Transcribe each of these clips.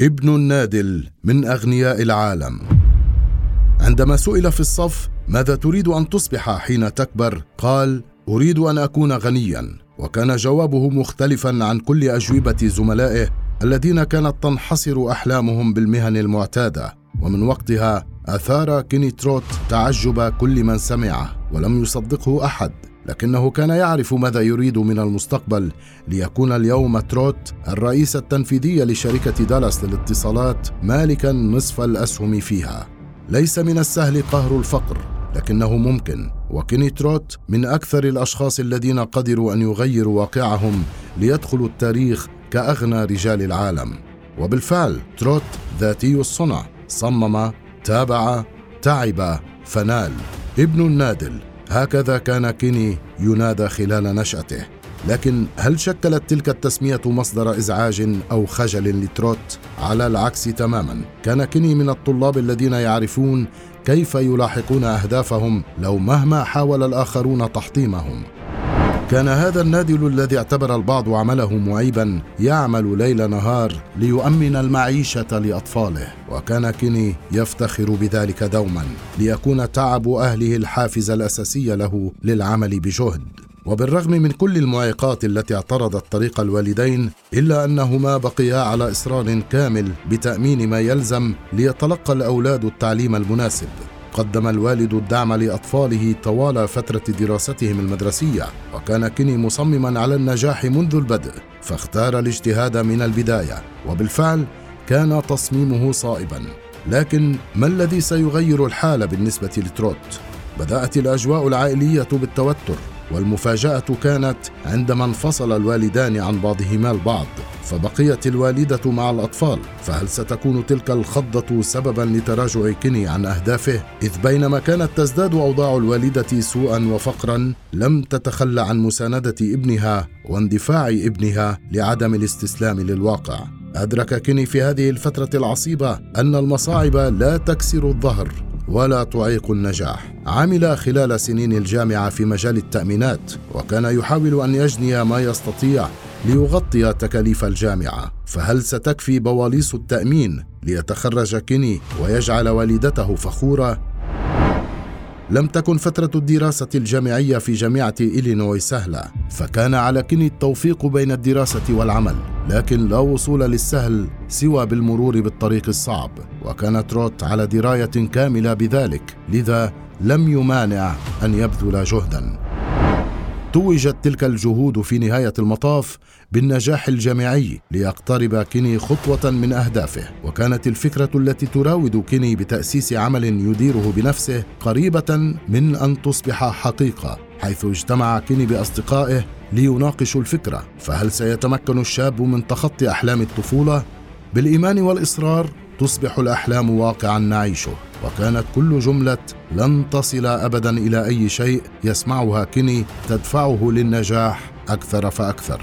ابن النادل من أغنياء العالم. عندما سئل في الصف ماذا تريد أن تصبح حين تكبر قال أريد أن أكون غنيا. وكان جوابه مختلفا عن كل أجوبة زملائه الذين كانت تنحصر أحلامهم بالمهن المعتادة. ومن وقتها آثار كيني تروت تعجب كل من سمعه ولم يصدقه أحد. لكنه كان يعرف ماذا يريد من المستقبل ليكون اليوم تروت الرئيس التنفيذي لشركة دالاس للاتصالات مالكا نصف الأسهم فيها. ليس من السهل قهر الفقر لكنه ممكن وكيني تروت من أكثر الأشخاص الذين قدروا أن يغيروا واقعهم ليدخلوا التاريخ كأغنى رجال العالم. وبالفعل تروت ذاتي الصنع صمم تابع تعب فنال. ابن النادل هكذا كان كيني ينادى خلال نشأته. لكن هل شكلت تلك التسمية مصدر إزعاج أو خجل لتروت؟ على العكس تماما. كان كيني من الطلاب الذين يعرفون كيف يلاحقون أهدافهم لو مهما حاول الآخرون تحطيمهم. كان هذا النادل الذي اعتبر البعض عمله معيبا يعمل ليل نهار ليؤمن المعيشة لأطفاله. وكان كيني يفتخر بذلك دوما ليكون تعب أهله الحافز الأساسي له للعمل بجهد. وبالرغم من كل المعيقات التي اعترضت طريق الوالدين إلا أنهما بقيا على إصرار كامل بتأمين ما يلزم ليتلقى الأولاد التعليم المناسب. قدم الوالد الدعم لأطفاله طوال فترة دراستهم المدرسية وكان كيني مصمما على النجاح منذ البدء فاختار الاجتهاد من البداية وبالفعل كان تصميمه صائبا. لكن ما الذي سيغير الحال بالنسبة لتروت؟ بدأت الأجواء العائلية بالتوتر. والمفاجأة كانت عندما انفصل الوالدان عن بعضهما البعض فبقيت الوالدة مع الأطفال فهل ستكون تلك الخضة سببا لتراجع كيني عن أهدافه؟ إذ بينما كانت تزداد أوضاع الوالدة سوءا وفقرا لم تتخلى عن مساندة ابنها واندفاع ابنها لعدم الاستسلام للواقع. أدرك كيني في هذه الفترة العصيبة أن المصاعب لا تكسر الظهر. ولا تعيق النجاح. عمل خلال سنين الجامعة في مجال التأمينات وكان يحاول أن يجني ما يستطيع ليغطي تكاليف الجامعة. فهل ستكفي بواليص التأمين ليتخرج كيني ويجعل والدته فخورة؟ لم تكن فترة الدراسة الجامعية في جامعة إلينوي سهلة، فكان على كيني التوفيق بين الدراسة والعمل، لكن لا وصول للسهل سوى بالمرور بالطريق الصعب، وكان تروت على دراية كاملة بذلك، لذا لم يمانع أن يبذل جهدا. توجت تلك الجهود في نهاية المطاف بالنجاح الجامعي ليقترب كيني خطوة من أهدافه. وكانت الفكرة التي تراود كيني بتأسيس عمل يديره بنفسه قريبة من أن تصبح حقيقة حيث اجتمع كيني بأصدقائه ليناقشوا الفكرة. فهل سيتمكن الشاب من تخطي أحلام الطفولة؟ بالإيمان والإصرار تصبح الأحلام واقعا نعيشه. وكانت كل جملة لن تصل ابدا إلى أي شيء يسمعها كيني تدفعه للنجاح أكثر فأكثر.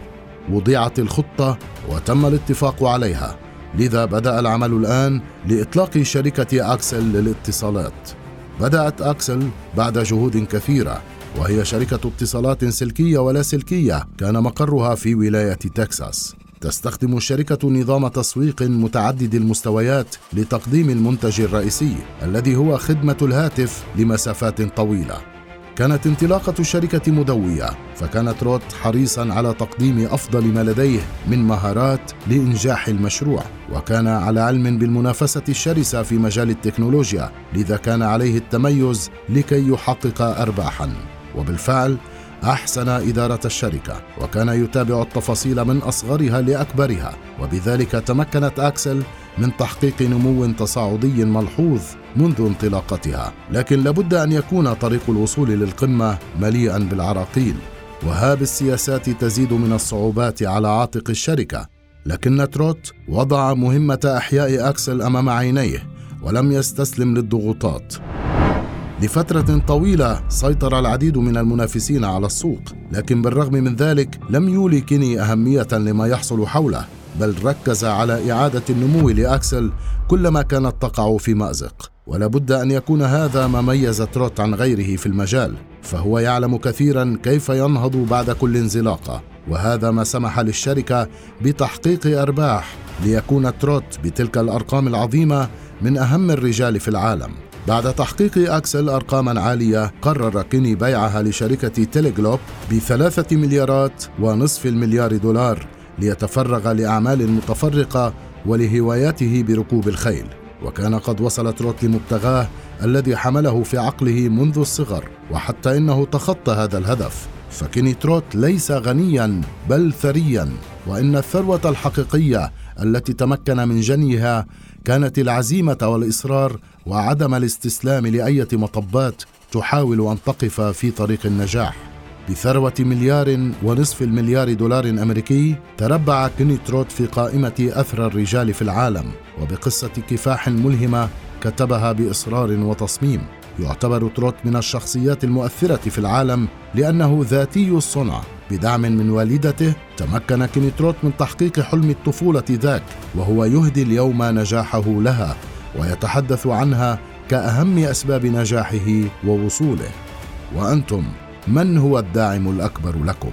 وضعت الخطة وتم الاتفاق عليها. لذا بدأ العمل الآن لإطلاق شركة أكسل للاتصالات. بدأت أكسل بعد جهود كثيرة وهي شركة اتصالات سلكية ولا سلكية. كان مقرها في ولاية تكساس. تستخدم الشركة نظام تسويق متعدد المستويات لتقديم المنتج الرئيسي الذي هو خدمة الهاتف لمسافات طويلة. كانت انطلاقة الشركة مدوية، فكانت روت حريصا على تقديم أفضل ما لديه من مهارات لإنجاح المشروع، وكان على علم بالمنافسة الشرسة في مجال التكنولوجيا، لذا كان عليه التميز لكي يحقق أرباحا. وبالفعل أحسن إدارة الشركة وكان يتابع التفاصيل من أصغرها لأكبرها وبذلك تمكنت أكسل من تحقيق نمو تصاعدي ملحوظ منذ انطلاقتها. لكن لابد أن يكون طريق الوصول للقمة مليئا بالعراقيل وهذه السياسات تزيد من الصعوبات على عاتق الشركة. لكن تروت وضع مهمة أحياء أكسل أمام عينيه ولم يستسلم للضغوطات. لفترة طويلة سيطر العديد من المنافسين على السوق، لكن بالرغم من ذلك لم يولي كيني أهمية لما يحصل حوله، بل ركز على إعادة النمو لأكسل كلما كانت تقع في مأزق. ولا بد أن يكون هذا ما ميز تروت عن غيره في المجال، فهو يعلم كثيرا كيف ينهض بعد كل انزلاقة، وهذا ما سمح للشركة بتحقيق أرباح ليكون تروت بتلك الأرقام العظيمة من أهم الرجال في العالم بعد تحقيق أكسل أرقاما عالية قرر كيني بيعها لشركة تيليجلوب بثلاثة مليارات ونصف المليار دولار ليتفرغ لأعمال متفرقة ولهوايته بركوب الخيل. وكان قد وصل تروت لمبتغاه الذي حمله في عقله منذ الصغر وحتى إنه تخطى هذا الهدف. فكيني تروت ليس غنيا بل ثريا. وإن الثروة الحقيقية التي تمكن من جنيها كانت العزيمة والإصرار وعدم الاستسلام لأية مطبات تحاول أن تقف في طريق النجاح. بثروة مليار ونصف المليار دولار أمريكي تربع كيني تروت في قائمة أثرى الرجال في العالم وبقصة كفاح ملهمة كتبها بإصرار وتصميم. يعتبر تروت من الشخصيات المؤثرة في العالم لأنه ذاتي الصنع. بدعم من والدته تمكن كيني تروت من تحقيق حلم الطفولة ذاك وهو يهدي اليوم نجاحه لها ويتحدث عنها كأهم أسباب نجاحه ووصوله وأنتم من هو الداعم الأكبر لكم؟